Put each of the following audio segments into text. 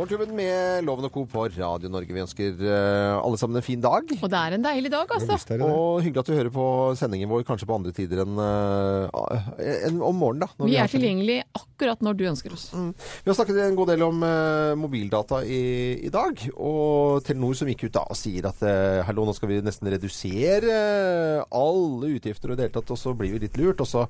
Morgenklubben med Loven og Co. på Radio Norge. Vi ønsker eh, alle sammen en fin dag. Og det er en deilig dag, altså. Det det. Og hyggelig at du hører på sendingen vår kanskje på andre tider enn enn om morgenen. da. når Vi har er tilgjengelig akkurat når du ønsker oss. Vi har snakket en god del om uh, mobildata i, i dag. Og Telenor som gikk ut da og sier at hallo, nå skal vi nesten redusere alle utgifter og i det hele tatt, og så blir vi litt lurt. Og så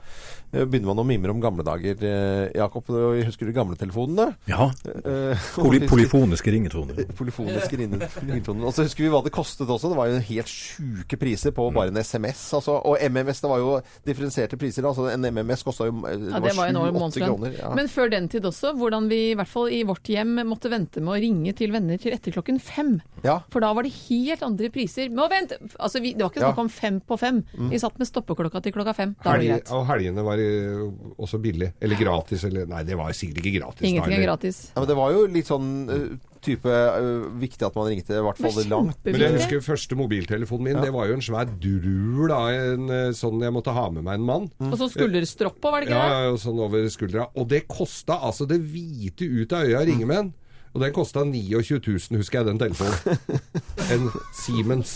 begynner man å mimre om gamle dager. Jakob, husker du gamle telefonene? Ja. Eh, Poly polyfoniske ringetoner. Polyfoniske ringetoner. Og så husker vi hva det kostet også. Det var jo helt sjuke priser på bare en SMS. Altså, og MMS, det var jo differensierte priser. Altså, en MMS kosta jo eh, Ja, det var 7-8 kroner. Ja. Men før den tid også, hvordan vi i hvert fall i vårt hjem måtte vente med å ringe til venner til etter klokken fem. ja. For da var det helt andre priser. Men vent! Altså, vi, det var ikke snakk om fem på fem. Mm. Vi satt med stoppeklokka til klokka fem. Da var det greit. og helgene var eh, også billig. Eller gratis. Eller, nei, det var sikkert ikke gratis. Ingenting er gratis. Ja, men det var jo litt sånn eh, type uh, viktig at man ringte i hvert fall Det langt. Men jeg husker første mobiltelefonen min. Det var jo en svær drul av en eh, sånn jeg måtte ha med meg en mann. Og så skulderstroppa, var det ikke Ja, det? ja, sånn over skuldra. Og det kosta altså det hvite ut av øya å ringe med den. Og den kosta 29 000, husker jeg, den telefonen. En Siemens.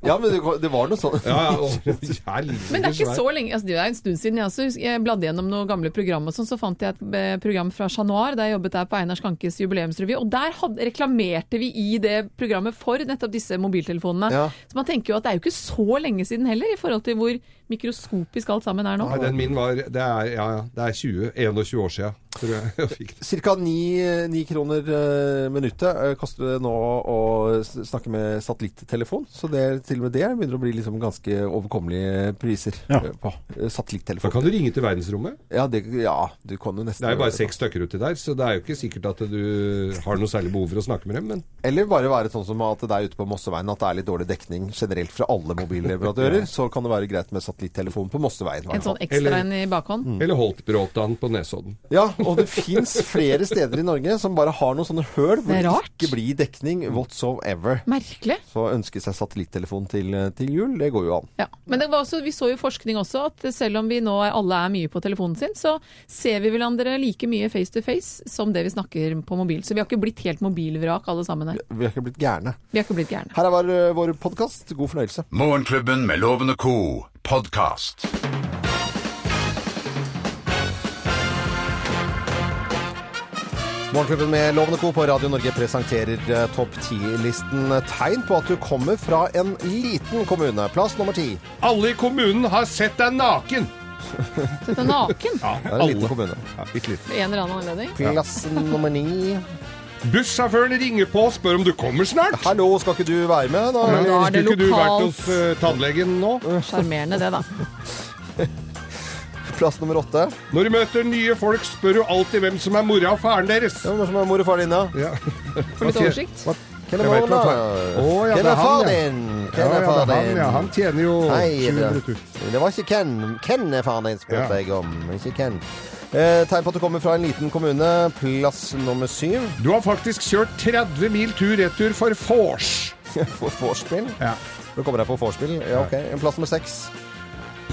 Ja, men det, det var noe sånn. Ja, ja, og Men det er ikke så lenge, altså det er en stund siden jeg også jeg bladde gjennom noen gamle program og sånn, så fant jeg et eh, program fra Chat Noir, der jeg jobbet der på Einar Skankes jubileumsrevy, og der hadde, reklamerte vi i det programmet for nettopp disse mobiltelefonene. Ja. Så man tenker jo at det er jo ikke så lenge siden heller, i forhold til hvor mikroskopisk alt sammen er nå. Nei, den min var Det er, ja, ja, det er 20, 21 år siden, tror jeg jeg fikk det. Cirka ni, ni kroner eh, minuttet eh, koster det nå å snakke med satellittelefon. Så det, til og med det begynner å bli liksom ganske overkommelige priser Ja. eh, på satellittelefon. Da kan du ringe til verdensrommet. Ja, det, ja, du kan jo nesten Det er jo bare seks stykker uti der, så det er jo ikke sikkert at du har noe særlig behov for å snakke med dem. Men Eller bare være sånn som at det er ute på Mosseveien at det er litt dårlig dekning generelt fra alle mobilleverandører. Så kan det være greit med satellittelefon på Mosseveien. En sånn ekstra en i bakhånd. Eller Holtbråtan på Nesodden. Ja, og det fins flere steder i Norge som bare har noen sånne høl hvor Det det ikke blir dekning whatsoever. Merkelig. Så ønske seg satellittelefon til, til jul, det går jo an. Ja. Men det var også, vi så jo forskning også at selv om vi nå er- alle er mye på telefonen sin, så ser vi hverandre like mye face to face som det vi snakker på mobil. Så vi har ikke blitt helt mobilvrak alle sammen her. Vi har ikke blitt gærne. Vi har ikke blitt gærne. Her er vår, eh, podkast. God fornøyelse. Morgenklubben med lovende co. podkast. Morgenklubben med Lovende Co. på Radio Norge presenterer eh, topp 10-listen tegn på at du kommer fra en liten kommune. Plass nummer ti. Alle i kommunen har sett deg naken! Sett deg naken. Ja, Det er en liten kommune. Ja, litt liten. En eller annen anledning. Plass nummer ni. Bussjåføren ringer på og spør om du kommer snart. Hallo, skal ikke du være med? Da? Men, da er det Skulle ikke du vært lokalt. hos eh, tannlegen nå? Sjarmerende det, da. Plass nummer åtte. Når du møter nye folk, spør du alltid hvem som er mora og faren deres. Ja, Hvem som er mor og far din, da? Ja. For litt oversikt. Hvem er vet mor, da? ja, Hvem er far din? Hvem er far din? ja. Han tjener jo 700 000. det var ikke Ken. Ken er faren din, spurte jeg om. Ikke Ken. Eh, tegn på at du kommer fra en liten kommune. Plass nummer syv. Du har faktisk kjørt 30 mil tur-retur for vors. For vorspiel. Ja. Du kommer deg på vorspiel. Ja, ok. En plass nummer seks.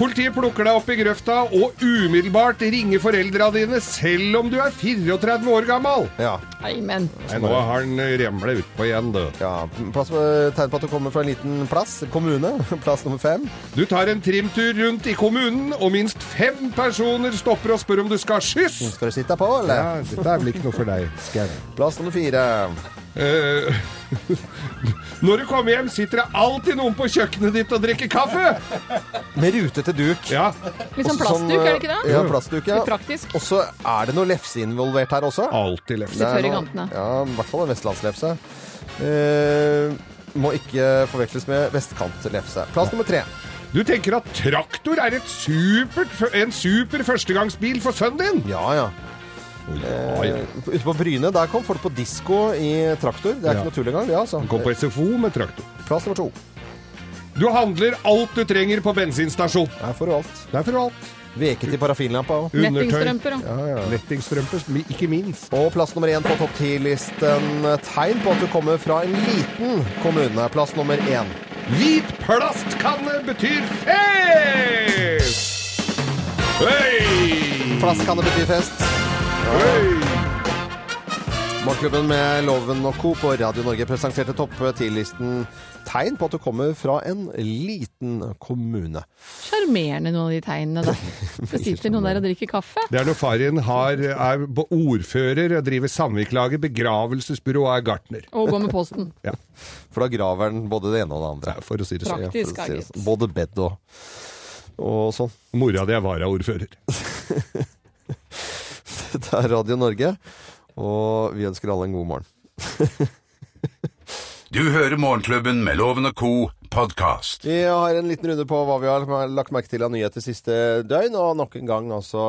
Politiet plukker deg opp i grøfta og umiddelbart ringer foreldra dine selv om du er 34 år gammel. Ja. Amen. Nei, nå har han remlet utpå igjen, du. ja. Plass, eh, tegn på at du kommer fra en liten plass. Kommune. Plass nummer fem. Du tar en trimtur rundt i kommunen, og minst fem personer stopper og spør om du skal ha skyss. Skal du sitte på, eller? Ja, dette er vel ikke noe for deg. Plass nummer fire. Eh, når du kommer hjem, sitter det alltid noen på kjøkkenet ditt og drikker kaffe. Med rutete duk. Ja, litt sånn Også plastduk, er det ikke det? Ja, plastduk, ja. Litt praktisk. Og så er det noe lefse involvert her også. alltid lefse. Litt Det er tørr i kantene. Ja, i hvert fall en vestlandslefse. Uh, må ikke forveksles med vestkantlefse. Plass nummer tre. Du tenker at traktor er et supert, en super førstegangsbil for sønnen din? Ja, ja. Ja, ja. Eh, Ute på Bryne der kom folk på disko i traktor. Det er Ja. ikke noe tull engang. det, altså. Han kom på SFO med traktor. Plass nummer to. Du handler alt du trenger på bensinstasjon. Der får du alt. Der får du alt. Veket i parafinlampa òg. Nettingstrømper, ja. Nettingstrømper, ikke minst. Og plass nummer én på topp ti-listen. Tegn på at du kommer fra en liten kommune. Plass nummer én. Hvit plastkanne betyr fest! Hey! Plastkanne betyr fest. Morgenklubben med Loven og Co. på Radio Norge presenterte topp 10-listen tegn på at du kommer fra en liten kommune. Sjarmerende noen av de tegnene, da. Det sitter noen der og drikker kaffe. Det er når faren har, er ordfører, driver samvirkelaget, begravelsesbyrå og er gartner. Og går med posten. Ja, For da graver den både det ene og det andre. for å si det sånn. Praktisk, Ja, si det sånn. Både bed og, og sånn. Mora di er varaordfører. Det er Radio Norge, og vi ønsker alle en god morgen. Du hører Morgenklubben med Loven og Co. podkast. Vi har en liten runde på hva vi har lagt merke til av nyheter siste døgn, og nok en gang altså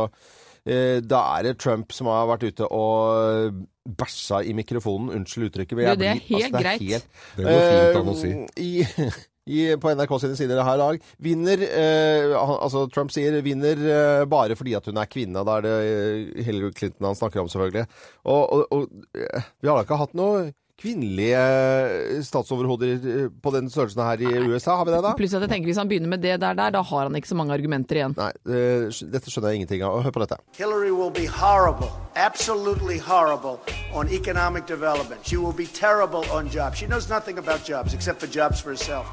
eh, Da er det Trump som har vært ute og bæsja i mikrofonen. Unnskyld uttrykket. men Du, jeg det er blir- helt greit. Det går fint an å si. Eh, I, i, på NRK sine sider her i dag vinner eh, Altså Trump sier vinner eh, bare fordi at hun er kvinne. Da er det eh, Hillary Clinton han snakker om, selvfølgelig. Og, og, og eh, vi har da ikke hatt noe kvinnelige eh, statsoverhoder på den størrelsen her i USA, har vi det da? Pluss at jeg tenker hvis han begynner med det der, der, da har han ikke så mange argumenter igjen. Nei, eh, dette skjønner jeg ingenting av. Hør på dette. Hillary will be horrible, absolutely horrible on economic development. She will be terrible on jobs. She knows nothing about jobs except for jobs for herself.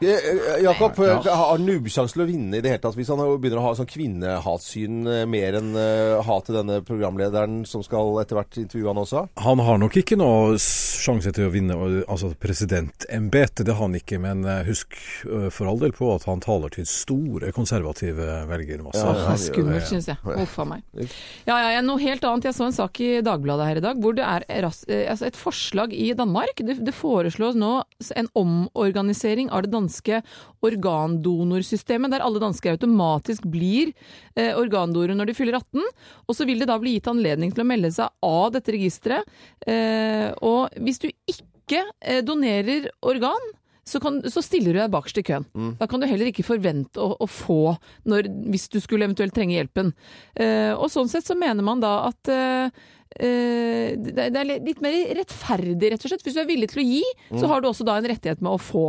Eh, eh, Jakob, har Noob sjanse til å vinne i det hele tatt hvis han begynner å ha sånn kvinnehatsyn eh, mer enn eh, hat til denne programlederen som skal etter hvert intervjue han også? Han har nok ikke noe sjanse til å vinne altså presidentembetet, det har han ikke. Men eh, husk eh, for all del på at han taler til store konservative velgermasser. Ja, er skummelt, syns jeg. Huff a meg. Ja, ja, noe helt annet. Jeg så en sak i Dagbladet her i dag hvor det er eh, altså et forslag i Danmark. Det, det foreslås nå en omorganisering av det danske organdonorsystemet, der alle dansker automatisk blir eh, organdonorer når de fyller 18. Og så vil det da bli gitt anledning til å melde seg av dette registeret. Eh, og hvis du ikke eh, donerer organ, så, kan, så stiller du deg bakerst i køen. Da kan du heller ikke forvente å, å få når, hvis du skulle eventuelt trenge hjelpen. Eh, og sånn sett så mener man da at eh, eh, det, er litt mer rettferdig, rett og slett. Hvis du er villig til å gi, så har du også da en rettighet med å få.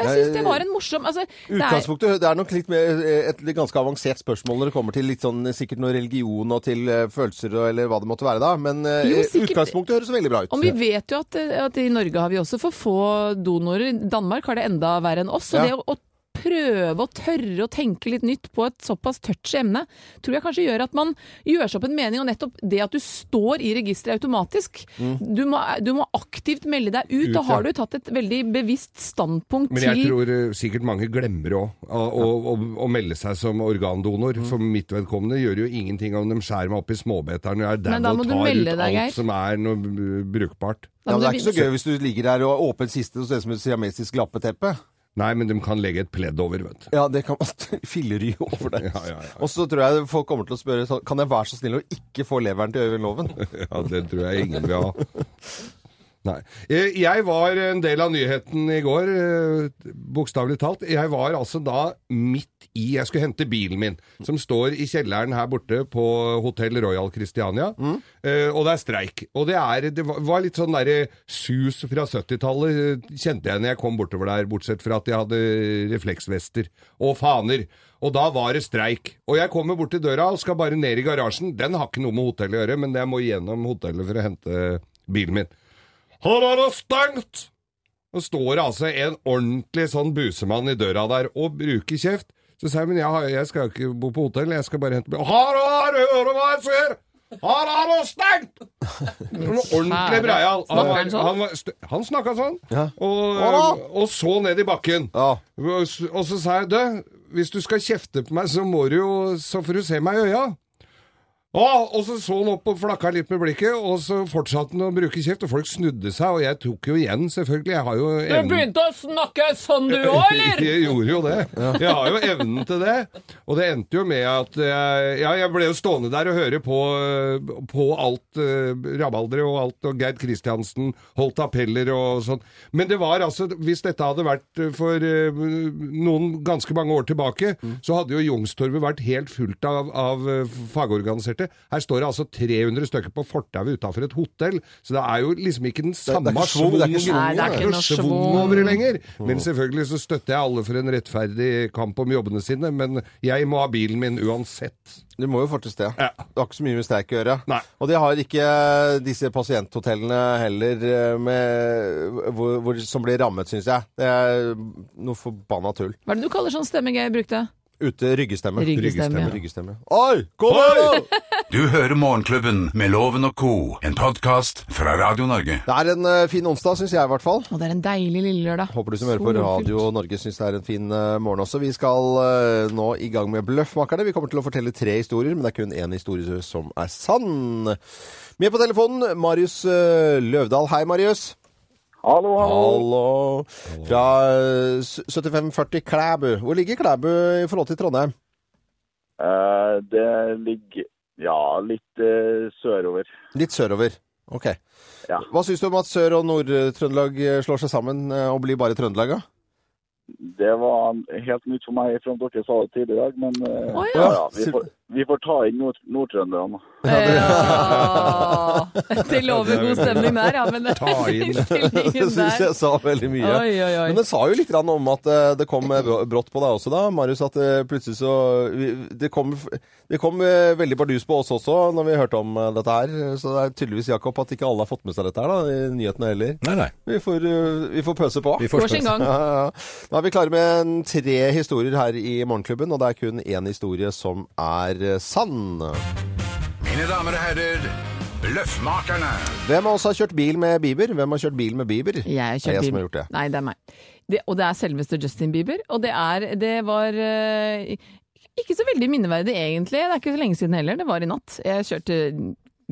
Og jeg syns det var en morsom altså, det er, Utgangspunktet det er nok litt mer eh, et litt ganske avansert spørsmål når det kommer til litt sånn sikkert noe religion og til eh, følelser og, eller hva det måtte være da. Men eh, Jo, sikkert. utgangspunktet høres veldig bra ut. Og vi vet jo at, at i Norge har vi også for få donorer. Danmark har det enda verre enn oss. Så Ja. det å prøve å tørre å tenke litt nytt på et såpass touchy emne, tror jeg kanskje gjør at man gjør seg opp en mening. Og nettopp det at du står i registeret automatisk. Du, må, du må aktivt melde deg ut. Ut, Da har ja. du tatt et veldig bevisst standpunkt Men jeg til tror eh, sikkert mange glemmer òg å, å, å, å melde seg som organdonor. For mitt vedkommende gjør jo ingenting om de skjærer meg opp i småbeteren når jeg er må og tar ut deg, alt som er noe brukbart. Ja, men det er ikke så gøy hvis du ligger der og åpner siste og ser ut som et siamesisk lappeteppe. Nei, men de kan legge et pledd over, vet du. Ja, det kan man fillery over det. Ja, ja, ja. Og så tror jeg folk kommer til å spørre sånn, kan jeg være så snill å ikke få leveren til Øyvind Loven? Ja, det tror jeg ingen vil ha. Nei. Eh, Jeg var en del av nyheten i går, eh, bokstavelig talt. Jeg var altså da midt i Jeg skulle hente bilen min, som står i kjelleren her borte på Hotell Royal Christiania. Eh, Og det er streik. Og det, er, det var- litt sånn derre sus fra 70-tallet, eh, kjente jeg når jeg kom bortover der, bortsett fra at jeg hadde refleksvester og faner. Og da var det streik. Og jeg kommer bort til døra og skal bare ned i garasjen. Den har ikke noe med hotellet å gjøre, men jeg må gjennom hotellet for å hente bilen min. Her er det stengt! Og står det altså en ordentlig sånn busemann i døra der og bruker kjeft. Så sier jeg, men jeg, jeg skal ikke bo på hotell, jeg skal bare hente bil. Her er det, hører hva jeg sier! Her er det stengt! Noe ordentlig breial. Han, Snakker han sånn? han, var han snakka sånn. Ja. Og, og så ned i bakken. Og så sa jeg, du, hvis du skal kjefte på meg, så må du jo, så får du se meg i øya. Å, og så så han opp og flakka litt med blikket, og så fortsatte han å bruke kjeft, og folk snudde seg, og jeg tok jo igjen, selvfølgelig. Jeg har jo evnen å snakke sånn du òg, Jeg gjorde jo det. Jeg har jo evnen til det. Og det endte jo med at jeg, ja, jeg ble jo stående der og høre på, på alt uh, rabalderet og alt, og Gerd Kristiansen holdt appeller og sånn. Men det var altså, hvis dette hadde vært for uh, noen ganske mange år tilbake, så hadde jo Youngstorget vært helt fullt av, av uh, fagorganiserte. Her står det altså 300 stykker på fortauet utafor et hotell, så det er jo liksom ikke den samme schwung, det er ikke noe svung over det lenger. Men selvfølgelig så støtter jeg alle for en rettferdig kamp om jobbene sine, men jeg må ha bilen min uansett. Du må jo fortes det. Ja. Det har ikke så mye med streik å gjøre. Nei. Og det har ikke disse pasienthotellene heller, eh, med, hvor, hvor, som blir rammet, syns jeg. Det er noe forbanna tull. Hva er det du kaller sånn stemme Geir brukte? Ute ryggestemme. Ryggestemme, ja. Ryggestemme. Oi! Kom igjen! Du hører Morgenklubben med Loven og co., en podkast fra Radio Norge. Det er en eh, fin onsdag, syns jeg i hvert fall. Og det er en deilig lille lørdag. Håper du som hører på Solfylt. Radio Norge syns det er en fin eh, morgen også. Vi skal eh, nå i gang med Bløffmakerne. Vi kommer til å fortelle tre historier, men det er kun én historie som er sann. Med på telefonen Marius eh, Løvdahl. Hei, Marius. Hallo, hallo. Hallo. Fra eh, s- 7540 Klæbu. Hvor ligger Klæbu i forhold til Trondheim? Eh, det ligger ja, litt eh, sørover. Litt sørover. Ok. Ja. Hva syns du om at Sør- og Nord-Trøndelag eh, slår seg sammen eh, og blir bare Trøndelag? da? Det var helt nytt for meg fra dere sa det tidligere i dag, men eh, Å, ja. ja. vi, får, vi får ta inn nord nordtrønderne. Ja, det lover god stemning der, ja. Men Ta inn. Det syns jeg sa veldig mye. Oi, oi, oi. Men det sa jo litt om at eh, det kom eh, brått på deg også da, Marius, at eh, plutselig så Det kom, det kom veldig bardus på oss også når vi hørte om dette her. Så det er tydeligvis, Jakob, at ikke alle har fått med seg dette her da, i nyhetene heller. Nei, nei. Vi får, vi får pøse på. Vi får sin gang. Ja, ja, Nå er vi klare med tre historier her i Morgenklubben, og det er kun én historie som er eh, sann. Mine damer og herrer, Bløffmakerne. Hvem av oss har kjørt bil med Bieber? Hvem har kjørt bil med Bieber? Jeg har Det er jeg bil. som har gjort det. Nei, det er meg. Det, og det er selveste Justin Bieber. Og det er Det var eh, ikke så veldig minneverdig, egentlig. Det er ikke så lenge siden heller. Det var i natt. Jeg kjørte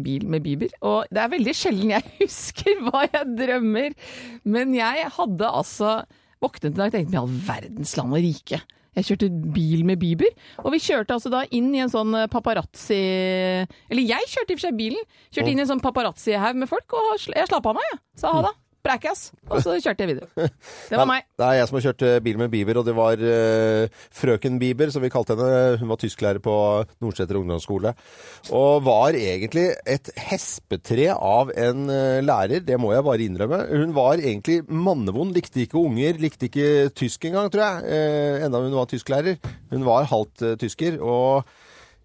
bil med Bieber. Og det er veldig sjelden jeg husker hva jeg drømmer. Men jeg hadde altså våknet i dag og tenkte i all verdens land og rike. Jeg kjørte bil med Bieber, og vi kjørte altså da inn i en sånn paparazzi Eller jeg kjørte i og for seg bilen. Kjørte inn i en sånn paparazzi-haug med folk, og jeg slapp av meg, jeg. Sa ha det. Prekkas. Og så kjørte jeg videre. Det var meg. Det er jeg som har kjørt eh, bil med Bieber, og det var uh, frøken Bieber, som vi kalte henne. Hun var tysklærer på Nordseter ungdomsskole. Og var egentlig et hespetre av en uh, lærer, det må jeg bare innrømme. Hun var egentlig mannevond, likte ikke unger, likte ikke tysk engang, tror jeg. Uh, enda hun var tysklærer. Hun var halvt tysker. og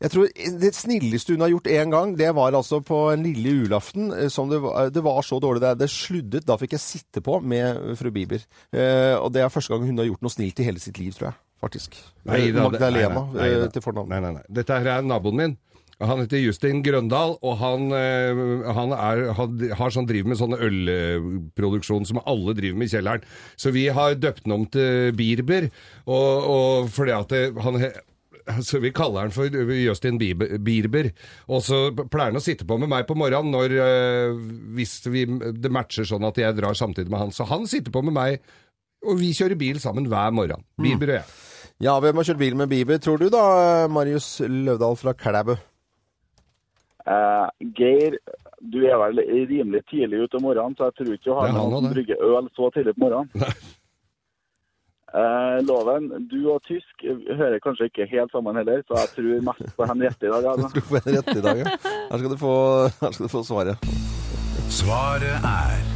jeg tror Det snilleste hun har gjort én gang, det var altså på en lille julaften. eh, Som det, var, det var så dårlig. Det, det sluddet. Da fikk jeg sitte på med fru Bieber. Eh, og det er første gang hun har gjort noe snilt i hele sitt liv, tror jeg. Faktisk. Nei da, Magdalena nei, nei, eh, til fornavn. Nei, nei, nei. Dette her er naboen min. Han heter Justin Grøndal, og han, eh, han, er, har sånn, driver med sånn ølproduksjon som alle driver med i kjelleren. Så vi har døpt den om til Birber, og, og fordi at det, han så Vi kaller han for Justin Bieber. Og så pleier han å sitte på med meg på morgenen når, eh, hvis vi, det matcher sånn at jeg drar samtidig med han. Så han sitter på med meg, og vi kjører bil sammen hver morgen. Bieber og jeg. Ja, hvem har kjørt bil med Bieber, tror du da, Marius Løvdahl fra Klæbu? Uh, Geir, du er vel rimelig tidlig ute om morgenen, så jeg tror ikke du har han noen brygger øl så tidlig på morgenen. Eh, loven, du og tysk hører kanskje ikke helt sammen heller, så jeg tror mest på Henriette i dag. Altså. Du tror en Henriette i dag, ja. Her skal du få, her skal du få svaret. Svaret er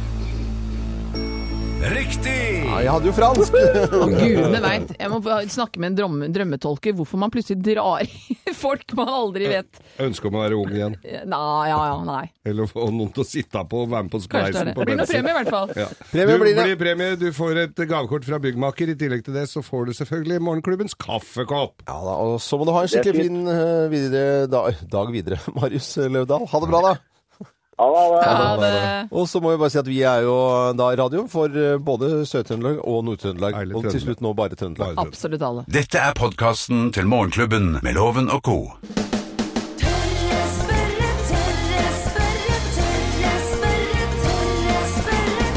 Riktig! Ja, jeg hadde jo fransk! Og gudene veit. Jeg må snakke med en drømme, drømmetolker hvorfor man plutselig drar i folk man aldri vet. Ønske om å være ung igjen. Nei, ja, ja, nei. Eller få noen til å sitte på og være med på spleisen det. på Det blir noe premie i hvert fall. Ja. Premie du blir det. premie. Du får et gavekort fra byggmaker. I tillegg til det så får du selvfølgelig morgenklubbens kaffekopp. Ja da, og så må du ha en skikkelig fin eh, videre, da, dag videre, Marius Løvdahl. Ha det bra, da. Ha det. Og så må vi bare si at vi er jo eh, da radio for eh, både Sør-Trøndelag og Nord-Trøndelag. Og til slutt nå bare Trøndelag. Absolutt alle. Dette er podkasten til Morgenklubben med Loven og co. Tørre spørre, tørre spørre, tørre spørre, tørre spørre.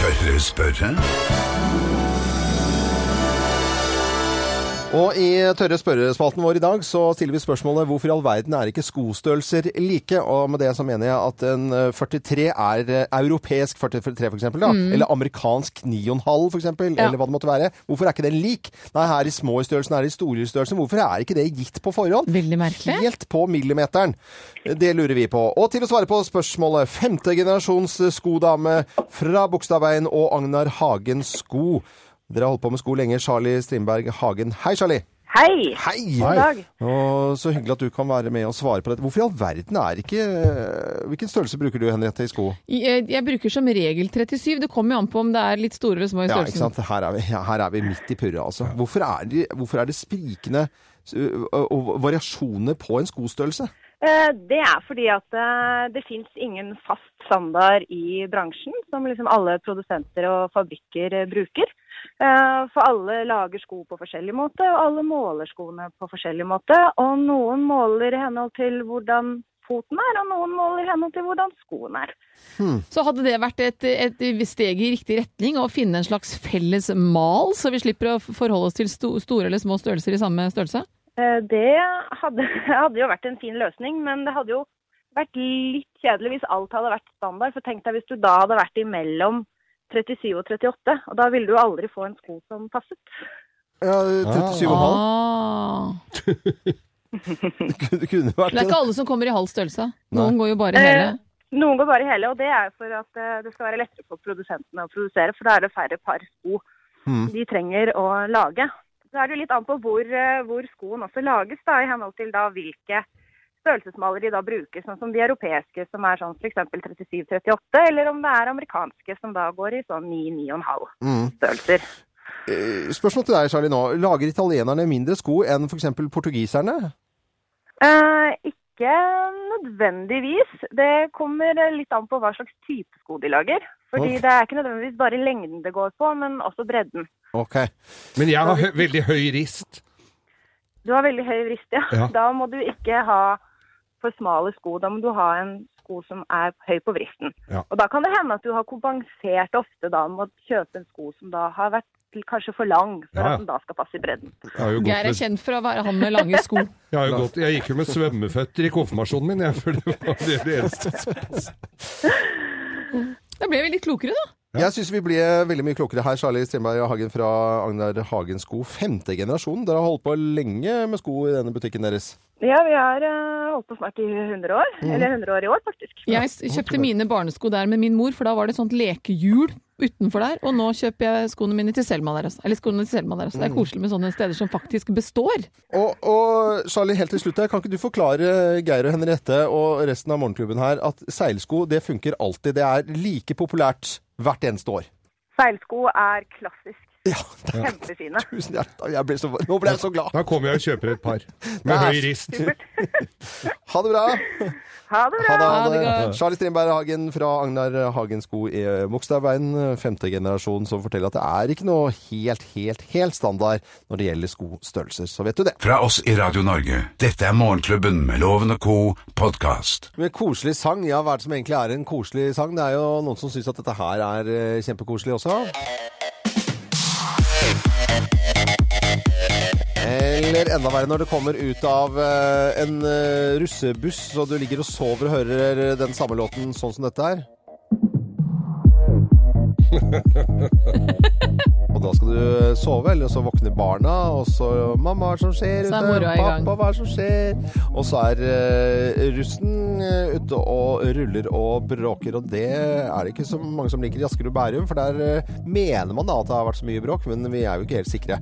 Tørre spørre? Og i tørre spørrespalten vår i dag så stiller vi spørsmålet hvorfor i all verden er ikke skostørrelser like? Og med det så mener jeg at en eh, 43 er eh, europeisk 43 for eksempel, da. Eller amerikansk 9,5 for eksempel, Ja. eller hva det måtte være. Hvorfor er ikke den lik? Nei, her i små i størrelsen, her i store i størrelsen. Hvorfor er ikke det gitt på forhånd? Veldig merkelig. Helt på millimeteren. Det lurer vi på. Og til å svare på spørsmålet femte generasjons skodame fra Bogstadveien og Agnar Hagen Sko. Dere har holdt på med sko lenge. Charlie Strindberg Hagen. Hei, Charlie. Hei! Hei! God dag. Og så hyggelig at du kan være med og svare på dette. Hvorfor i all verden er ikke Hvilken størrelse bruker du, Henriette, i sko? Jeg, jeg bruker som regel 37. Det kommer jo an på om det er litt store eller små i Ja, ikke størrelsen. sant. Her er vi, ja, her er vi midt i purret, altså. Hvorfor er det, hvorfor er det sprikende og variasjoner på en skostørrelse? Eh, Det er fordi at eh, det fins ingen fast standard i bransjen som liksom alle produsenter og fabrikker eh, bruker. Eh, For alle lager sko på forskjellig måte, og alle måler skoene på forskjellig måte. Og noen måler i henhold til hvordan foten er, og noen måler i henhold til hvordan skoen er. Så hadde det vært et, et steg i riktig retning å finne en slags felles mal, så vi slipper å forholde oss til sto, store eller små størrelser i samme størrelse? Eh, Det hadde, hadde jo vært en fin løsning, men det hadde jo vært litt kjedelig hvis alt hadde vært standard. For tenk deg hvis du da hadde vært imellom 37 og 38, og da ville du aldri få en sko som passet. Ja, 37,5. Ah. Det kunne vært Det er ikke alle som kommer i halv størrelse. Noen går jo bare i hele. Eh, Noen går bare i hele, og det er for at eh, det skal være lettere for produsentene å produsere, for da er det færre par sko de trenger å lage. Så er det jo litt an på hvor, eh, hvor skoen også lages, da, i henhold til da hvilke størrelsesmaler de da bruker, sånn som de europeiske som er sånn f.eks. 37-38, eller om det er amerikanske som da går i sånn 9-9,5 Mm. størrelser. Mm. Spørsmål til deg, Charlie, nå. Lager italienerne mindre sko enn f.eks. portugiserne? Eh, ikke nødvendigvis. Det kommer litt an på hva slags type sko de lager. Fordi okay. det er ikke nødvendigvis bare lengden det går på, men også bredden. Ok. Men jeg har hø veldig høy rist. Du har veldig høy rist, ja. Ja. Da må du ikke ha for smale sko. Da må du ha en sko som er høy på vristen. Ja. Og da kan det hende at du har kompensert ofte da med å kjøpe en sko som da har vært kanskje for lang, for Ja, ja. at den da skal passe i bredden. Geir er kjent for å være han med lange sko. jeg, har jo gått, jeg gikk jo med svømmeføtter i konfirmasjonen min, jeg, for det var det, det eneste som Da ble vi litt klokere, da. Jeg syns vi ble veldig mye klokere her, Charlie Strindberg Hagen fra Agnar Hagen Sko. Femte generasjon. Dere har holdt på lenge med sko i denne butikken deres. Ja, vi har holdt på snart i 100 år. Eller 100 år i år, faktisk. Jeg kjøpte mine barnesko der med min mor, for da var det et sånt lekehjul utenfor der. Og nå kjøper jeg skoene mine til Selma der også. Eller skoene til Selma der også. Det er koselig med sånne steder som faktisk består. Og, og Charlie, helt til slutt her, kan ikke du forklare Geir og Henriette og resten av morgenklubben her at seilsko det funker alltid. Det er like populært hvert eneste år. Seilsko er klassisk. Ja, Kjempefine. tusen hjertelig. Jeg ble så, nå ble jeg så glad. Da kommer jeg og kjøper et par med høy rist. Ha det bra. Ha det bra. Ha det. Ha Ha det. Charlie Strindberg Hagen fra Agnar Hagen Sko i Mokstadveien, femte generasjon, som forteller at det er ikke noe helt, helt, helt standard når det gjelder skostørrelser. Så vet du det. Fra oss i Radio Norge. Dette er Morgenklubben med Loven og co. podkast. Med koselig sang, ja, hva er det som egentlig er en koselig sang? Det er jo noen som syns at dette her er eh, kjempekoselig også. Eller enda verre når det kommer ut av eh, en eh, russebuss, så du ligger og sover og hører den samme låten sånn som dette her. Og da skal du sove, eller så våkner barna, og så 'Mamma, hva er det som skjer er ute?' 'Pappa, hva er det som skjer?' Og så er uh, russen uh, ute og ruller og bråker, og det er det ikke så mange som liker i Asker og Bærum, for der uh, mener man da at det har vært så mye bråk, men vi er jo ikke helt sikre.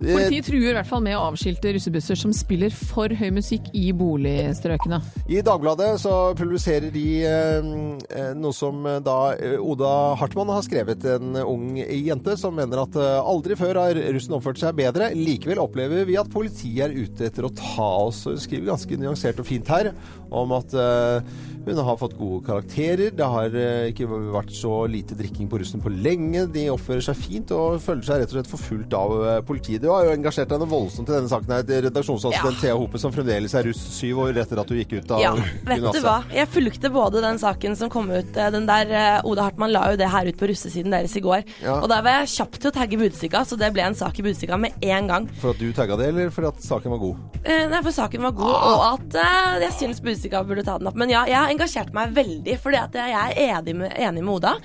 Eh, Politiet truer i hvert fall med å avskilte russebusser som spiller for høy musikk i boligstrøkene. I Dagbladet så publiserer de eh, eh, noe som da Oda Hartmann har skrevet, en ung jente som mener at aldri før har russen oppført seg bedre. Likevel opplever vi at politiet er ute etter å ta oss. Hun skriver ganske nyansert og fint her om at eh, Hun har fått gode karakterer. Det har eh, ikke vært så lite drikking på russen på lenge. De oppfører seg fint og føler seg rett og slett forfulgt av eh, politiet. Du har jo engasjert deg noe voldsomt i denne saken. her. Redaksjonsassistent Ja. Thea Hope, som fremdeles er russ syv år etter at du gikk ut av Ja, vet du hva? Jeg fulgte både den saken som kom ut eh, Den der Oda Hartmann la jo det her ut på russesiden deres i går. Ja. Og der var jeg kjapp til å tagge Budstikka, så det ble en sak i Budstikka med en gang. For at du tagga det, eller fordi at saken var god? Eh, nei, for saken var god, og at eh, jeg syns Budstikka burde ta den opp. Men ja, jeg har engasjert meg veldig, for jeg er enig med, enig med Oda.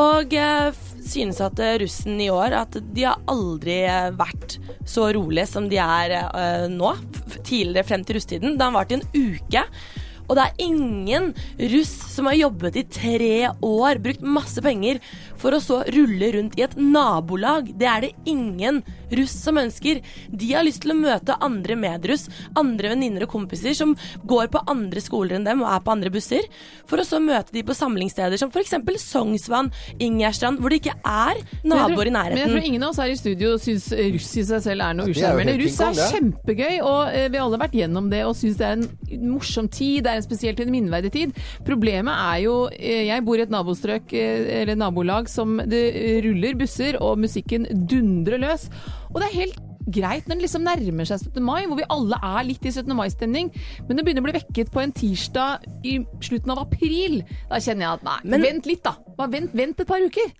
Og eh, synes at eh, russen i år At de har aldri vært så rolig som de er eh, nå. Tidligere frem til russetiden. Det har vart i en uke. Og det er ingen russ som har jobbet i tre år, brukt masse penger, for å så rulle rundt i et nabolag. Det er det ingen russ som ønsker. De har lyst til å møte andre medruss, andre venninner og kompiser som går på andre skoler enn dem og er på andre busser, for å så møte de på samlingssteder som f.eks. Sognsvann, Ingjerdstrand, hvor det ikke er naboer i nærheten. Men jeg tror ingen av oss her i studio syns russ i seg selv er noe er jo usjarmerende. Russ er kjempegøy, og eh, vi har alle vært gjennom det og syns det er en morsom tid. Det er en i en minneverdige tid. Problemet er jo eh, Jeg bor i et nabostrøk, eh, eller nabolag, som det eh, ruller busser, og musikken dundrer løs. Og det er helt greit når det liksom nærmer seg 17. mai, hvor vi alle er litt i 17. mai-stemning, men det begynner å bli vekket på en tirsdag i slutten av april. Da kjenner jeg at nei, Men- vent litt, da. Bare vent, vent et par uker.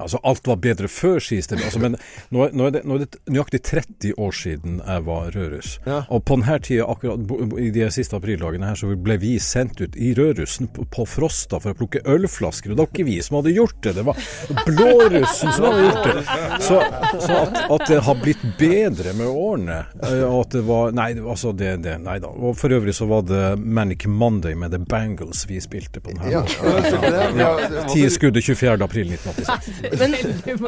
Altså, alt var bedre før, sies det. Altså, men nå, nå, er det, nå er det nøyaktig 30 år siden jeg var rødruss. Ja. Og på denne tida, akkurat i de siste aprildagene her, så ble vi sendt ut i rødrussen på, på Frosta for å plukke ølflasker. Og det var ikke vi som hadde gjort det, det var blårussen som hadde gjort det. Så, så at, at det har blitt bedre med årene, eh, og at det var Nei, altså det, det Nei da. Og for øvrig så var det Manic Monday med The Bangles vi spilte på denne. Ja, Ti skudd 24. april 1986. Men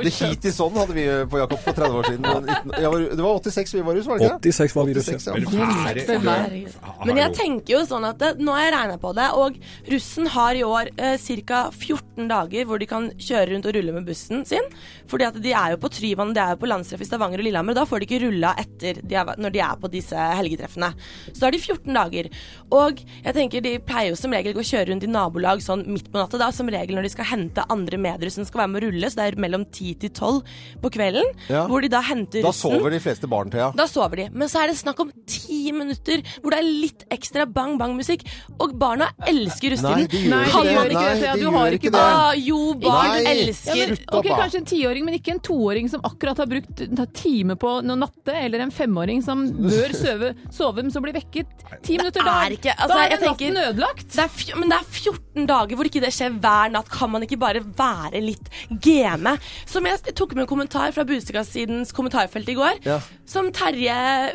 det hit i sånn hadde vi på Jakob for 30 år siden. Var, det var 86 vi var russ, var det ikke? 86 var vi russ, 86, ja. Men jeg tenker jo sånn at det, nå har jeg regna på det, og russen har i år eh, ca. 14 dager hvor de kan kjøre rundt og rulle med bussen sin. Fordi at de er jo på Tryvann, de er jo på landstreff i Stavanger og Lillehammer, og da får de ikke rulla etter de er, når de er på disse helgetreffene. Så da har de 14 dager. Og jeg tenker de pleier jo som regel å kjøre rundt i nabolag sånn midt på natta, da, som regel når de skal hente andre medruss som skal være med å rulle, så det er mellom 10 til 12 på kvelden, Ja. hvor de da henter Da sover de fleste barn, Thea. Da sover de. Men så er det snakk om ti minutter hvor det er litt ekstra bang-bang-musikk. Og barna elsker Nei, russetiden. de gjør Nei, ikke de det. gjør ikke Nei, det, de Du har gjør ikke det. Ah, jo, barn Nei. elsker Ja, men, ok. Kanskje en tiåring, men ikke en toåring som akkurat har brukt en time på noe natte, eller en femåring som bør sove, sove, men som blir vekket ti minutter Det da. er ikke- altså, da er den natten ødelagt. det er, men det er 14 dager hvor ikke det skjer hver natt. Kan man ikke bare være litt game? Som jeg tok med en kommentar fra Budstikkassidens kommentarfelt i går. Ja. Som Terje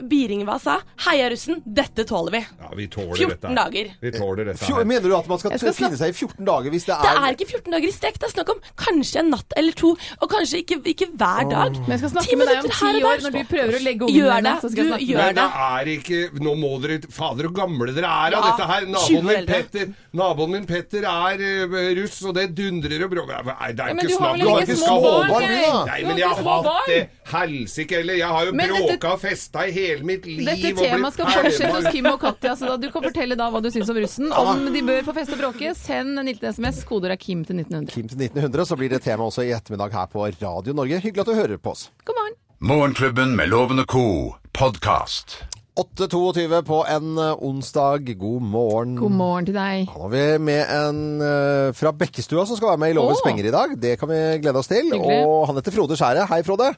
Biringva sa. Heia russen, dette tåler vi. Ja, vi tåler 14 dette. dager. Vi tåler dette her. mener du at man skal, skal finne seg i 14 dager hvis det er Det er ikke 14 dager i strekk. Det er snakk om kanskje en natt eller to. Og kanskje ikke, ikke hver dag. Men jeg skal snakke med deg om ti år, der. når du prøver å legge ungene dine. det. Så skal jeg Du snakke gjør det. Men det er ikke Nå må dere Fader, så gamle dere er av Ja, dette her. Naboen min. Petter Naboen min Petter er uh, russ, og det dundrer og bråker. Nei, det er Ja, ikke snakk om ikke at vi små skal barn, holde du, da? Nei, men jeg har hatt det helsike heller. Jeg har jo Men bråka og festa i hele mitt liv. Dette temaet skal fortsette hos Kim og Katja, så da du kan fortelle da hva du syns om russen. Om de bør få feste og bråke, send en liten SMS. Koder er Kim til 1900. Kim til 1900, så blir det tema også i ettermiddag her på Radio Norge. Hyggelig at du hører på oss. God morgen. Morgenklubben med Lovende Co. podkast. 8.22 på en eh, onsdag. God morgen. God morgen til deg. Da har vi med en eh, fra Bekkestua som skal være med i Lovens penger i dag. Det kan vi glede oss til. Hyggelig. Og han heter Frode Skjære. Hei, Frode.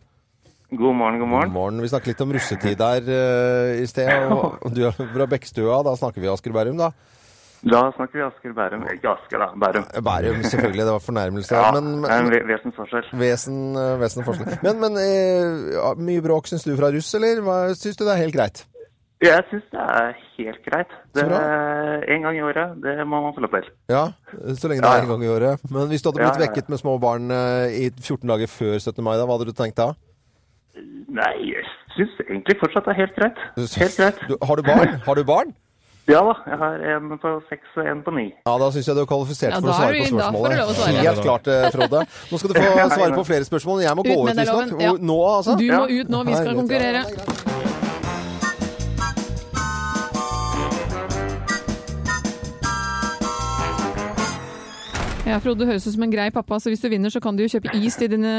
God morgen, god morgen. God morgen. Vi snakket litt om russetid der uh, i sted. Og og du er fra Bekkestua. Da snakker vi Asker Bærum, da. Da snakker vi Asker Bærum. Ikke Asker, da. Bærum. Bærum, selvfølgelig. Det var fornærmelse. Ja, men, men vesensforskjell. vesen, vesensforskjell. Men, men uh, mye bråk syns du fra russ, eller hva syns du det er helt greit? Jeg syns det er helt greit. Det er En gang i året, det må man få lov til. Ja, så lenge det er ja. en gang i året. Men hvis du hadde blitt ja, ja. vekket med små barn eh, i 14 dager før 17. mai, da, hva hadde du tenkt da? Nei, jeg syns egentlig fortsatt det er helt greit. Helt greit. Du, har du barn? Har du barn? Ja da, jeg har en på seks og en på ni. Ja, da syns jeg du er kvalifisert Ja, for å svare på spørsmålet. svare. Helt klart, eh, Frode. Nå skal du få svare på flere spørsmål. Jeg må Ut gå ut visstnok. Ja. Nå, altså? Du må ut nå, vi skal konkurrere. Ja, Frode, høres ut som en grei pappa, så hvis du vinner, så kan du jo kjøpe is til dine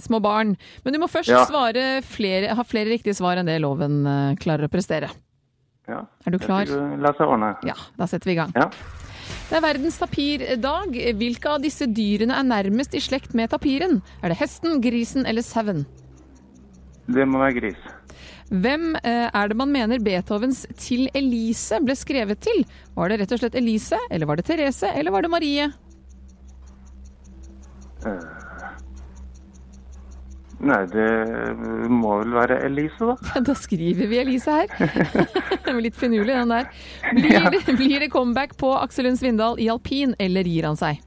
små barn. Men du må først Ja. svare flere, ha flere riktige svar enn det loven eh, klarer å prestere. Ja. Er du klar? La seg ordne. Ja, da setter vi i gang. Ja. Det er verdens tapirdag. Hvilke av disse dyrene er nærmest i slekt med tapiren? Er det hesten, grisen eller sauen? Det må være gris. Hvem eh, er det man mener Beethovens 'Til Elise' ble skrevet til? Var det rett og slett Elise, eller var det Therese, eller var det Marie? Eh, Nei, det må vel være Elise, da. Da skriver vi Elise her. den var litt finurlig, den der. Blir det, blir det comeback på Aksel Lund Svindal i alpin, eller gir han seg?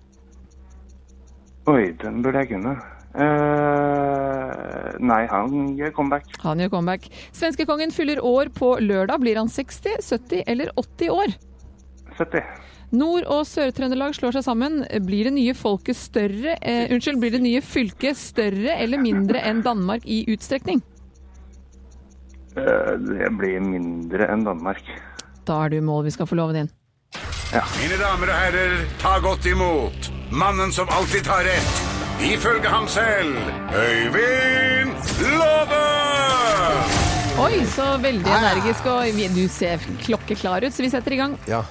Oi, den burde jeg kunne. Uh, nei, han gjør comeback. Han gjør comeback. Svenskekongen fyller år på lørdag. Blir han 60, 70 eller 80 år? 70. Nord- og Sør-Trøndelag slår seg sammen. Blir det nye folket større eh, Unnskyld, blir det nye fylket større eller mindre enn Danmark i utstrekning? Eh, det blir mindre enn Danmark. Da er du i mål. Vi skal få loven inn. Mine damer og herrer, ta godt imot mannen som alltid tar rett, ifølge ham selv, Øyvind Låve! Oi, så veldig energisk, og du ser klokkeklar ut, så vi setter i gang. Ja.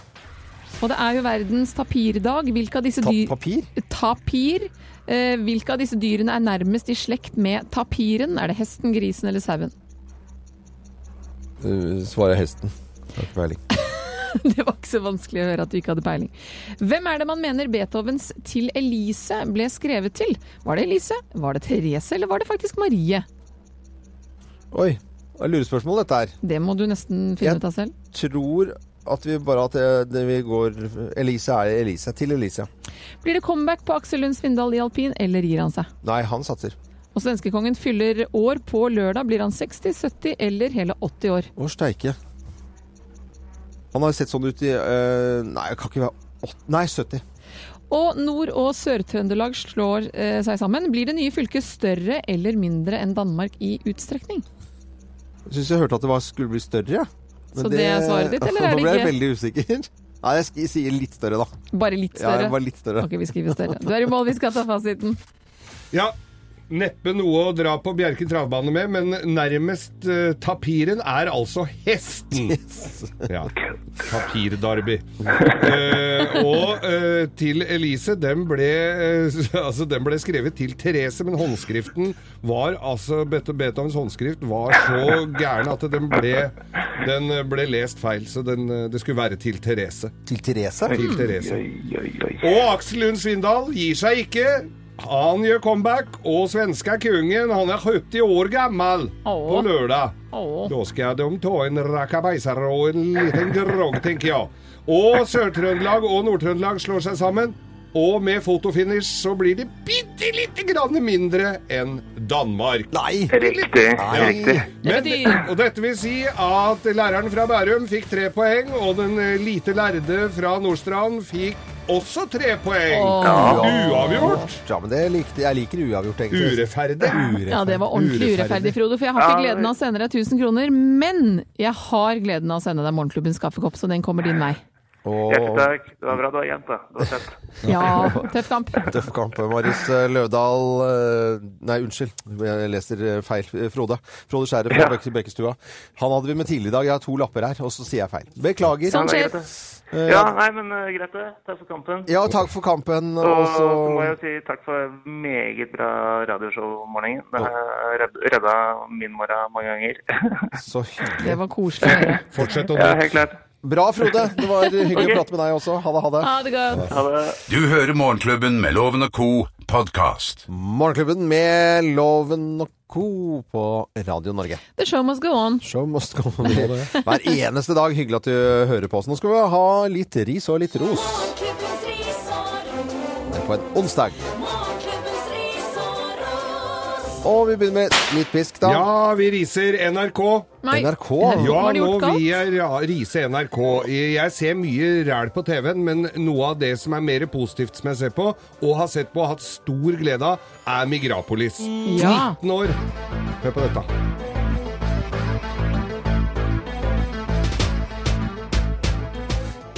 Og det er jo verdens tapirdag. Hvilke av disse dyr... Tapir? Tapir. Eh, hvilke av disse dyrene er nærmest i slekt med tapiren? Er det hesten, grisen eller sauen? Uh, svarer hesten. Har ikke peiling. Det var ikke så vanskelig å høre at du ikke hadde peiling. Hvem er det man mener Beethovens 'Til Elise' ble skrevet til? Var det Elise, var det Therese, eller var det faktisk Marie? Oi. Det er lurespørsmål, dette her. Det må du nesten finne Jeg- ut av selv. Tror at vi bare at det, det vi går Elise er Elise. Til Elise. Blir det comeback på Aksel Lund Svindal i alpin, eller gir han seg? Nei, han satser. Og svenskekongen fyller år på lørdag. Blir han 60, 70 eller hele 80 år? Å, steike. Han har sett sånn ut i eh, Nei, det kan ikke være 80, Nei, 70. Og Nord- og Sør-Trøndelag slår eh, seg sammen. Blir det nye fylket større eller mindre enn Danmark i utstrekning? Jeg syns jeg hørte at det var, skulle bli større. Men Så det er svaret ditt, eller er det ikke? Nå ble jeg veldig usikker. Nei, jeg sier litt større, da. Bare litt større? Ja, bare litt større. Ok, vi skriver større. Du er i mål, vi skal ta fasiten. Ja, neppe noe å dra på Bjerke travbane med, men nærmest uh, tapiren er altså hesten. Ja, Tapirdarby. uh, og uh, til Elise, den ble, eh, altså, den ble skrevet til Therese, men håndskriften var altså Beethovens håndskrift var så gæren at den ble, den ble lest feil. Så den, eh, det skulle være til Therese. Til Therese? Til Therese. Oi, oi, oi. Og Aksel Lund Svindal gir seg ikke. Han gjør comeback, og svenska kungen han er 70 år gammel på lørdag. Åh. Da skal de ta en rakabeiser og en liten grogg, tenker jeg. Og Sør-Trøndelag og Nord-Trøndelag slår seg sammen. Og med fotofinish så blir de bitte lite grann mindre enn Danmark. Nei! Riktig. Riktig. Men, og dette vil si at læreren fra Bærum fikk tre poeng, og den eh, lite lærde fra Nordstrand fikk også tre poeng. Uavgjort. Ja, men det likte, jeg liker uavgjort, egentlig. Ureferdig. Ja, det var ordentlig ureferdig, Frode, for jeg har ikke gleden av å sende deg 1000 kroner. Men jeg har gleden av å sende deg Morgenklubbens kaffekopp, så den kommer din vei. Hjertelig takk. Det var bra du var jente. Det var tøft. Ja, tøff kamp. Tøff kamp. Marius eh, Løvdahl eh, Nei, unnskyld. Jeg leser eh, feil. Frode. Frode Skjæret fra Ja. Bekkestua. Han hadde vi med tidligere i dag. Jeg har to lapper her, og så sier jeg feil. Beklager. Sånn er skjer. Det. Ja, nei, men uh, greit det. Takk for kampen. Ja, takk for kampen. Og Og så må jeg jo si takk for meget bra radioshow om morgenen. Det har redd- redda min morgen mange ganger. Så hyggelig. Det var koselig å høre. Fortsett å ja, helt klart. Bra, Frode. Det var hyggelig okay. å prate med deg også. Ha det, ha det. Ha det godt. Ha det. Du hører Morgenklubben med Loven og Co. podkast. Morgenklubben med Loven og Co. på Radio Norge. The show must go on. Show must go on. Hver eneste dag. Hyggelig at du hører på oss. Nå skal vi ha litt ris og litt ros. Morgenklubbens ris og ros. på en onsdag. Og vi begynner med litt pisk, da. Ja, vi riser NRK. Nei. NRK. Ja, Har de nå galt? vil jeg ja, rise NRK. Jeg ser mye ræl på TV-en, men noe av det som er mer positivt som jeg ser på, og har sett på og hatt stor glede av, er Migrapolis. Ja. 19 år. Hør på dette.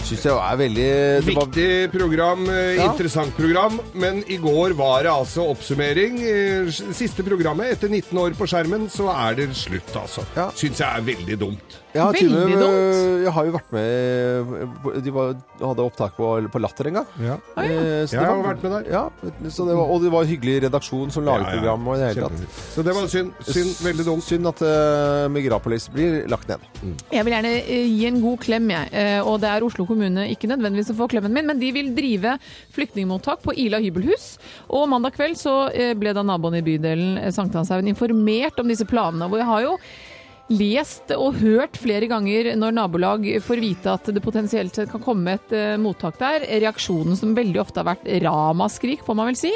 Syns jeg er veldig det var, Viktig program, eh, Ja. interessant program, men i går var det altså oppsummering. Eh, Siste programmet, etter 19 år på skjermen, så er det slutt, altså. Ja. Syns jeg er veldig dumt. Jeg har, Veldig med- dumt. jeg har jo vært med De var, hadde opptak på, på Latter en gang. Ja. Eh, så Jeg det har vært med der. Ja, så det var, og det var en hyggelig redaksjon som laget Ja, ja. program. Og det hele tatt. Så det var synd. Synd. Veldig dumt. Synd at uh, Migrapolis blir lagt ned. Jeg vil gjerne eh, gi en god klem, jeg. Eh, Og det er Oslo kommune ikke nødvendigvis som får klemmen min, men de vil drive flyktningmottak på Ila hybelhus. Og mandag kveld så eh, ble da naboen i bydelen eh, Sankthanshaugen informert om disse planene. Hvor jeg har jo lest og hørt flere ganger når nabolag får vite at det potensielt kan komme et eh, mottak der. Reaksjonen som veldig ofte har vært ramaskrik, får man vel si.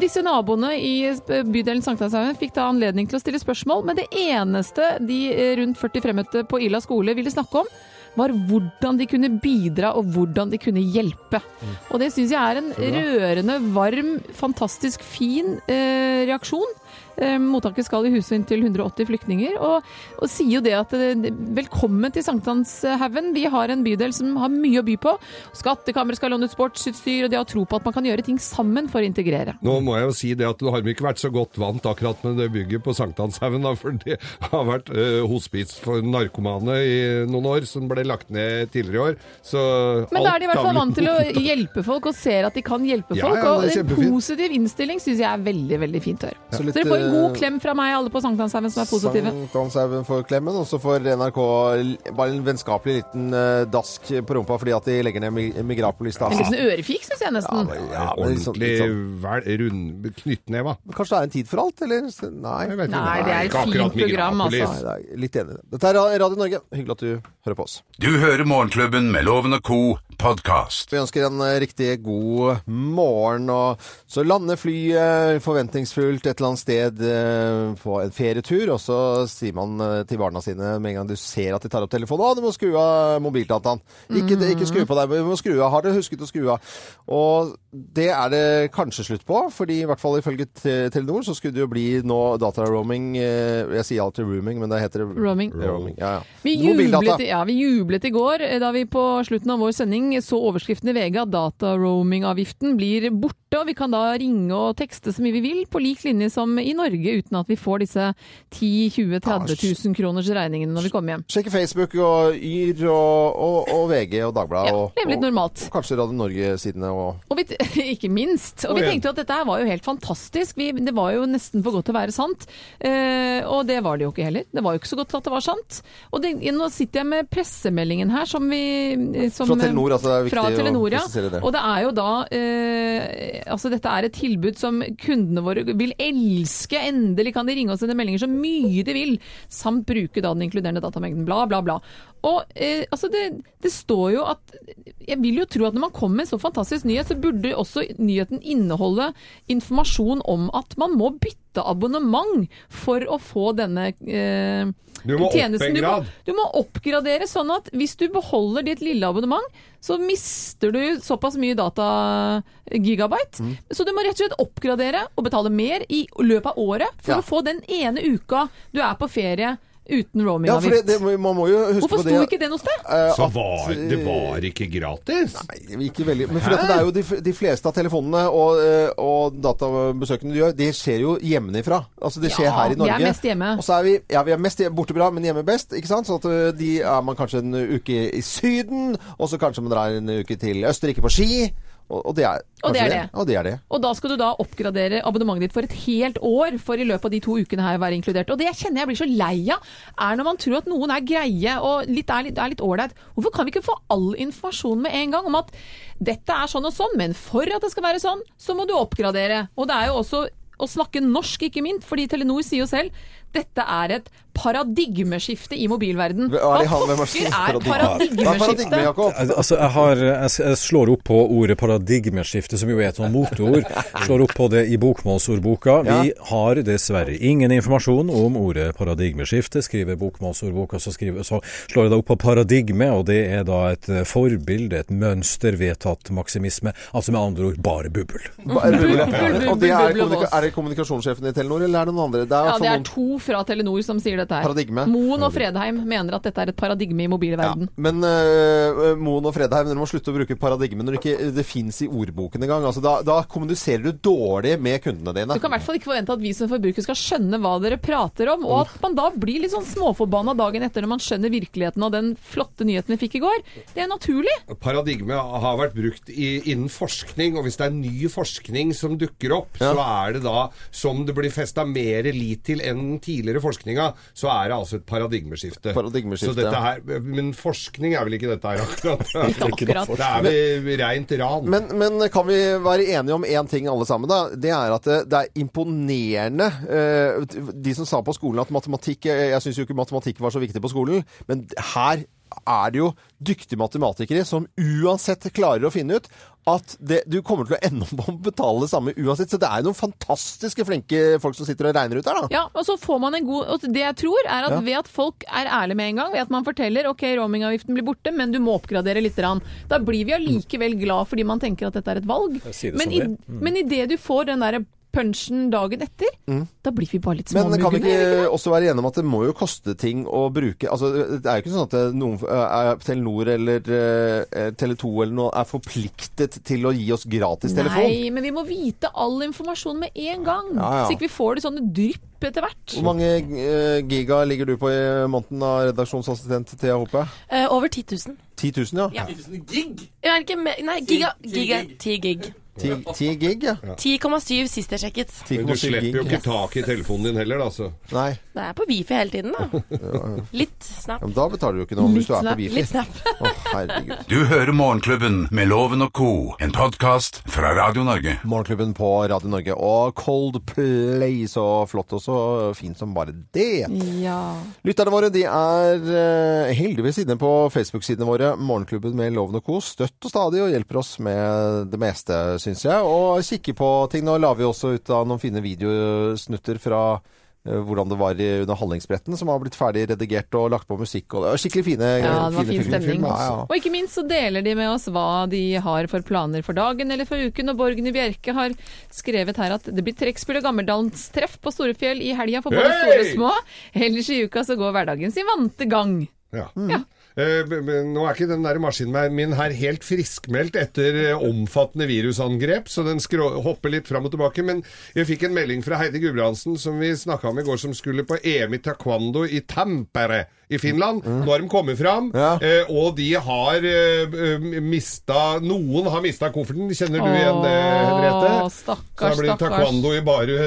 Disse naboene i bydelen Sankthanshaugen fikk da anledning til å stille spørsmål, men det eneste de eh, rundt 40 fremmøtte på Ila skole ville snakke om, var hvordan de kunne bidra og hvordan de kunne hjelpe. Og det syns jeg er en rørende, varm, fantastisk fin eh, reaksjon. Eh, mottaket skal i huset inn til 180 flyktninger, og, og sier jo det at eh, velkommen til Sankthanshaugen. Vi har en bydel som har mye å by på. Skattkammeret skal låne ut sportsutstyr, og de har tro på at man kan gjøre ting sammen for å integrere. Nå må jeg jo si det at du har ikke vært så godt vant akkurat med det bygget på Sankthanshaugen, for det har vært uh, hospits for narkomane i noen år, som ble lagt ned tidligere i år. Så Men da er de i hvert fall vant til å hjelpe folk og ser at de kan hjelpe folk. ja, det er og en positiv innstilling syns jeg er veldig veldig fint å høre. Så Så litt, dere får en god klem fra meg, alle på Sankthanshaugen som er positive. Sankthanshaugen for klemmen, og så får NRK bare en vennskapelig liten eh, dask på rumpa fordi at de legger ned Mi- Migrapolis. Da. En liten ørefik, syns jeg nesten. Ja, men litt sånn- Ordentlig litt sånn- vel, rund knyttneva. Kanskje det er en tid for alt, eller? Nei. Nei, det er et fint program, altså. Nei, det er litt enig. Dette er Radio Norge. Hyggelig at du hører på oss. Du hører Morgenklubben med Loven og Co. podkast. Vi ønsker en eh, riktig god morgen. Og så lander flyet forventningsfullt et eller annet sted eh, på en ferietur, og så sier man eh, til barna sine med en gang du ser at de tar opp telefonen Å, du må skru av mobildataen. Ikke, ikke skru på deg, men du må skru av. Har dere husket å skru av? Og det er det kanskje slutt på, fordi i hvert fall ifølge Telenor så skulle det jo bli nå dataroaming eh, Jeg sier alltid rooming, men det heter Roaming. roaming. Ja, ja. Vi jublet, ja, vi jublet i går da vi på slutten av vår sending så overskriften i VG at dataroamingavgiften blir borte, og vi kan da ringe og tekste så mye vi vil, på lik linje som i Norge, uten at vi får disse 10 20 30 000 kroners regningene når vi kommer hjem. Sjekke Facebook og Yr og, og, og VG og Dagbladet. Ja, og, leve litt normalt. og kanskje Radio Norge-sidene og Og vi, ikke minst. Og Og vi igjen. tenkte jo at dette her var jo helt fantastisk. Vi, det var jo nesten for godt til å være sant. Eh, og det var det jo ikke heller. Det var jo ikke så godt til at det var sant. Og det, nå sitter jeg med pressemeldingen her som vi som, Fra Telenor, altså det er viktig fra Telenor, ja. det. Og det er jo da eh, Altså dette er et tilbud som kundene våre vil elske. Endelig kan de ringe og sende meldinger så mye de vil, samt bruke da den inkluderende datamengden. Bla, bla, bla. Og eh, altså det, det står jo at Jeg vil jo tro at når man kommer med en så fantastisk nyhet, så burde også nyheten inneholde informasjon om at man må bytte abonnement for å få denne eh, Du må tjenesten. Du må, du må oppgradere sånn at hvis du beholder ditt lille abonnement, så mister du såpass mye datagigabyte. Mm. Så du må rett og slett oppgradere og betale mer i løpet av året for Ja. å få den ene uka du er på ferie uten Ja, for roamingavgift. det, det, man må jo huske Hvorfor på det sto ikke det noe sted? eh, Så at, var, det eh, var ikke gratis? Nei, ikke veldig. Men for det er jo de, de fleste av telefonene og, eh, og databesøkene du gjør, det skjer jo hjemmefra. Altså det skjer Ja, her i Norge. vi er mest hjemme. Og så er vi, ja, vi er mest hjemme- borte bra, men hjemme best. ikke sant? Så at de er man kanskje en uke i Syden, og så kanskje man drar en uke til Østerrike på ski. Og, og det er Og det er det. Og det er det. Og da skal du da oppgradere abonnementet ditt for et helt år for i løpet av de to ukene her være inkludert. Og det jeg kjenner jeg blir så lei av, er når man tror at noen er greie og er litt er litt ålreit. Hvorfor kan vi ikke få all informasjon med en gang om at dette er sånn og sånn, men for at det skal være sånn, så må du oppgradere. Og det er jo også å snakke norsk, ikke minst, fordi Telenor sier jo selv dette er et paradigmeskifte i mobilverden. Hva er er pokker er paradigmeskifte? Altså, jeg, har, jeg, slår opp på ordet paradigmeskifte, som jo er et sånt moteord. Slår opp på det i bokmålsordboka. Vi har dessverre ingen informasjon om ordet paradigmeskifte, skriver bokmålsordboka. Så, skriver, så slår jeg da opp på paradigme, og det er da et eh, forbilde, et mønster vedtatt maksimisme. Altså med andre ord bare bubbel. Bare det- Og det er, er det kommunikasjonssjefen i Telenor, eller er det noen andre? Det er, Ja, det er to fra Telenor som sier dette her. Paradigme. Moen og Fredheim mener at dette er et paradigme i mobilverden. Men uh, Moen og Fredheim, dere må slutte å bruke paradigme når det ikke det fins i ordboken engang. Altså, da, da kommuniserer du dårlig med kundene dine. Du kan i hvert fall ikke forvente at vi som forbrukere skal skjønne hva dere prater om, og at man da blir litt sånn småforbanna dagen etter når man skjønner virkeligheten og den flotte nyheten vi fikk i går. Det er naturlig. Paradigme har vært brukt i, innen forskning, og hvis det er ny forskning som dukker opp, så er det da, som det blir festa mer lit til enn den tidligere forskninga, så er det altså et paradigmeskifte. Paradigmeskifte, så dette her, Men forskning er vel ikke dette her akkurat? Ikke akkurat. Det er vel reint ran. Men, men kan vi være enige om én ting alle sammen, da? Det er at det, det er imponerende eh, De som sa på skolen at matematikk jeg syns jo ikke matematikk var så viktig på skolen, men her er det jo dyktige matematikere som uansett klarer å finne ut at det, du kommer til å ende opp med å betale det samme uansett. Så det er jo noen fantastiske flinke folk som sitter og regner ut her, da. Ja, og så får man en god og Det jeg tror, er at Ja. ved at folk er ærlige med en gang, ved at man forteller ok, roamingavgiften blir borte, men du må oppgradere litt. Da blir vi allikevel glad fordi man tenker at dette er et valg. Det Men i, det. Mm. men idet du får den derre punchen dagen etter, da blir vi bare litt Men kan vi ikke også være enige om at det må jo koste ting å bruke Altså, Det er jo ikke sånn at noen, uh, Telenor eller uh, Tele2 eller noe er forpliktet til å gi oss gratistelefon. Nei, men vi må vite all informasjon med en gang. Ja, ja. Så ikke vi får det sånne drypp etter hvert. Hvor mange uh, giga ligger du på i måneden av redaksjonsassistent Thea Hope? Eh, over 10 000. 10 000, ja. Ja. Jeg er ikke med Nei, giga. giga 10 gig. 10, 10 gig, ja. 10,7 sist jeg sjekket. Men du slipper jo ikke tak i telefonen din heller, da. Så. Nei. Det er på Wifi hele tiden, da. Litt snap. Ja, men da betaler du ikke noe hvis du er på Wifi. Litt snap. Å, herregud. Du hører Morgenklubben med Loven og co., en podkast fra Radio Norge. Morgenklubben på Radio Norge. Og Coldplay, så flott og så fint som bare det. Ja. Lytterne våre de er eh, heldigvis inne på Facebook-sidene våre, Morgenklubben med Loven og Co. Støtt og stadig og hjelper oss med det meste, syns jeg. Og kikke på ting. Nå la vi også ut av noen fine videosnutter fra eh, hvordan det var under Hallingsbretten, som har blitt ferdig redigert og lagt på musikk. Og det var skikkelig fine, Ja, det var fine fin stemning. film, Ja, ja. Og ikke minst så deler de med oss hva de har for planer for dagen eller for uken. Og Borgen i Bjerke har skrevet her at det blir trekkspill og gammeldalstreff på Storefjell i helga for både Hey! store og små. Ellers i uka så går hverdagen sin vante gang. Ja. Ja. Eh, nå er ikke den der maskinen min her helt friskmeldt etter eh, omfattende virusangrep, så den hopper litt fram og tilbake. Men jeg fikk en melding fra Heidi Gudbrandsen som vi snakka om i går, som skulle på EM i taekwondo i Tampere i Finland. Nå har de kommet fram, eh, og de har eh, mista Noen har mista kofferten. Kjenner du igjen det, Henriette? Stakkars, Så det blir taekwondo i bare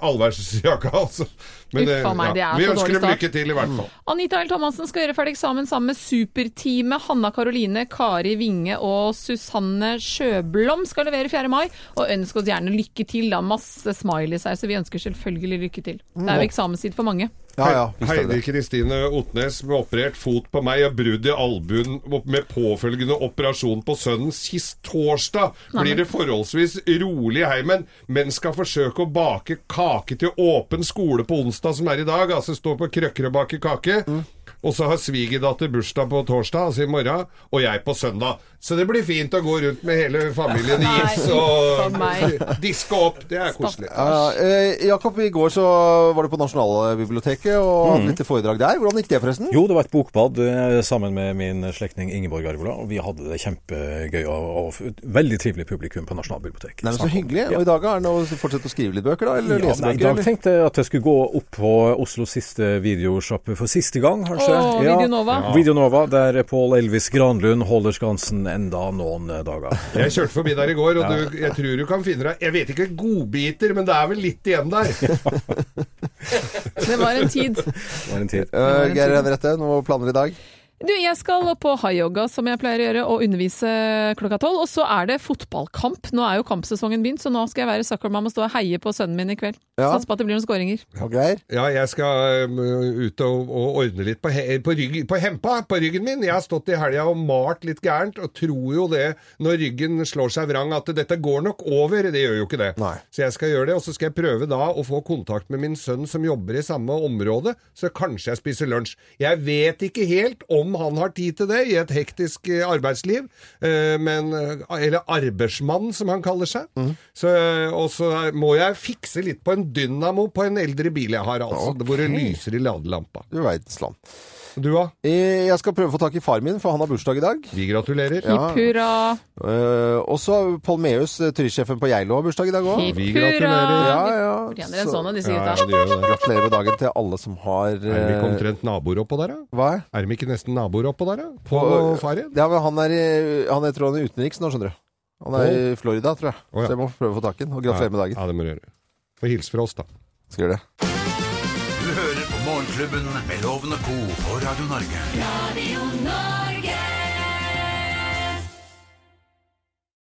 allværsjakka, altså. Men, Uffa meg, ja. det er vi så ønsker dårlig dem lykke til, i hvert fall. Anita L. Thomassen skal gjøre ferdig eksamen sammen med superteamet. Hanna Karoline, Kari Winge og Susanne Sjøblom skal levere 4. mai. Og ønsk oss gjerne lykke til. da, Masse smileys her, så vi ønsker selvfølgelig lykke til. Det er jo eksamenstid for mange. Ja, ja, Heidi Kristine Otnes med operert fot på meg og brudd i albuen med påfølgende operasjon på sønnen sist torsdag. Blir det forholdsvis rolig i heimen, men skal forsøke å bake kake til åpen skole på onsdag, som er i dag. Altså stå på krøkker og bake kake. Og så har svigerdatter bursdag på torsdag, altså i morgen, og jeg på søndag. Så det blir fint å gå rundt med hele familien i gips og diske opp. Det er koselig. Ja, eh, Jakob, i går så var du på Nasjonalbiblioteket og Mm. litt foredrag der. Hvordan gikk det, forresten? Jo, det var et bokbad eh, sammen med min slektning Ingeborg Arvola, og vi hadde det kjempegøy og, og veldig trivelig publikum på Nasjonalbiblioteket. Nei, men Så hyggelig. Og i dag er det noe å fortsette å skrive litt bøker, da? Eller Ja, lese nei, I dag eller? tenkte jeg at jeg skulle gå opp på Oslos siste videosjappe for siste gang, kanskje. Åh, Videonova. Ja. Videonova, der Pål Elvis Granlund holder skansen enda noen dager. Jeg kjørte forbi der i går, og Ja. du, jeg tror du kan finne deg Jeg vet ikke godbiter, men det er vel litt igjen der. Det var en tid. Det var en tid. Uh, Geir Henriette, noen planer i dag? Du, jeg skal opp på high-yoga, som jeg pleier å gjøre, og undervise klokka tolv. Og så er det fotballkamp. Nå er jo kampsesongen begynt, så nå skal jeg være Suckerman og stå og heie på sønnen min i kveld. Ja. Satser på at det blir noen skåringer. Okay. Ja, jeg skal um, ut og, og ordne litt på, he, på, rygg, på hempa, på ryggen min. Jeg har stått i helga og malt litt gærent, og tror jo det når ryggen slår seg vrang at dette går nok over. Det gjør jo ikke det. Nei. Så jeg skal gjøre det, og så skal jeg prøve da å få kontakt med min sønn som jobber i samme område, så kanskje jeg spiser lunsj. Jeg vet ikke helt om om han har tid til det i et hektisk eh, arbeidsliv. Eh, men, eh, eller arbeidsmann, som han kaller seg. Mm. Så, og så må jeg fikse litt på en dynamo på en eldre bil jeg har, altså. Hvor det lyser i ladelampa. Du verdens land. Du da? Eh, Jeg skal prøve å få tak i far min, for han har bursdag i dag. Vi gratulerer. Ja. Hipp hurra. Uh, også Pål Meus, eh, turistsjefen på Geilo, har bursdag i dag òg. Vi gratulerer. Ja, ja. Fortjener en sånn av disse gutta. ja, det. Gratulerer med dagen til alle som har Er de ikke eh, omtrent naboer oppå der, da? Hva? Er de ikke nesten naboer oppå der, da? På På- faren? Ja, men han er, i- han er, tror han er utenriks nå, skjønner du. Han er i Florida, tror jeg. Oh, ja. Så jeg må prøve å få tak i den. Og gratulerer med dagen. Ja, det må du gjøre. Få hilse fra oss, da. Skal gjøre det. Morgenklubben med Lovende Co. på Radio Norge. Radio Norge.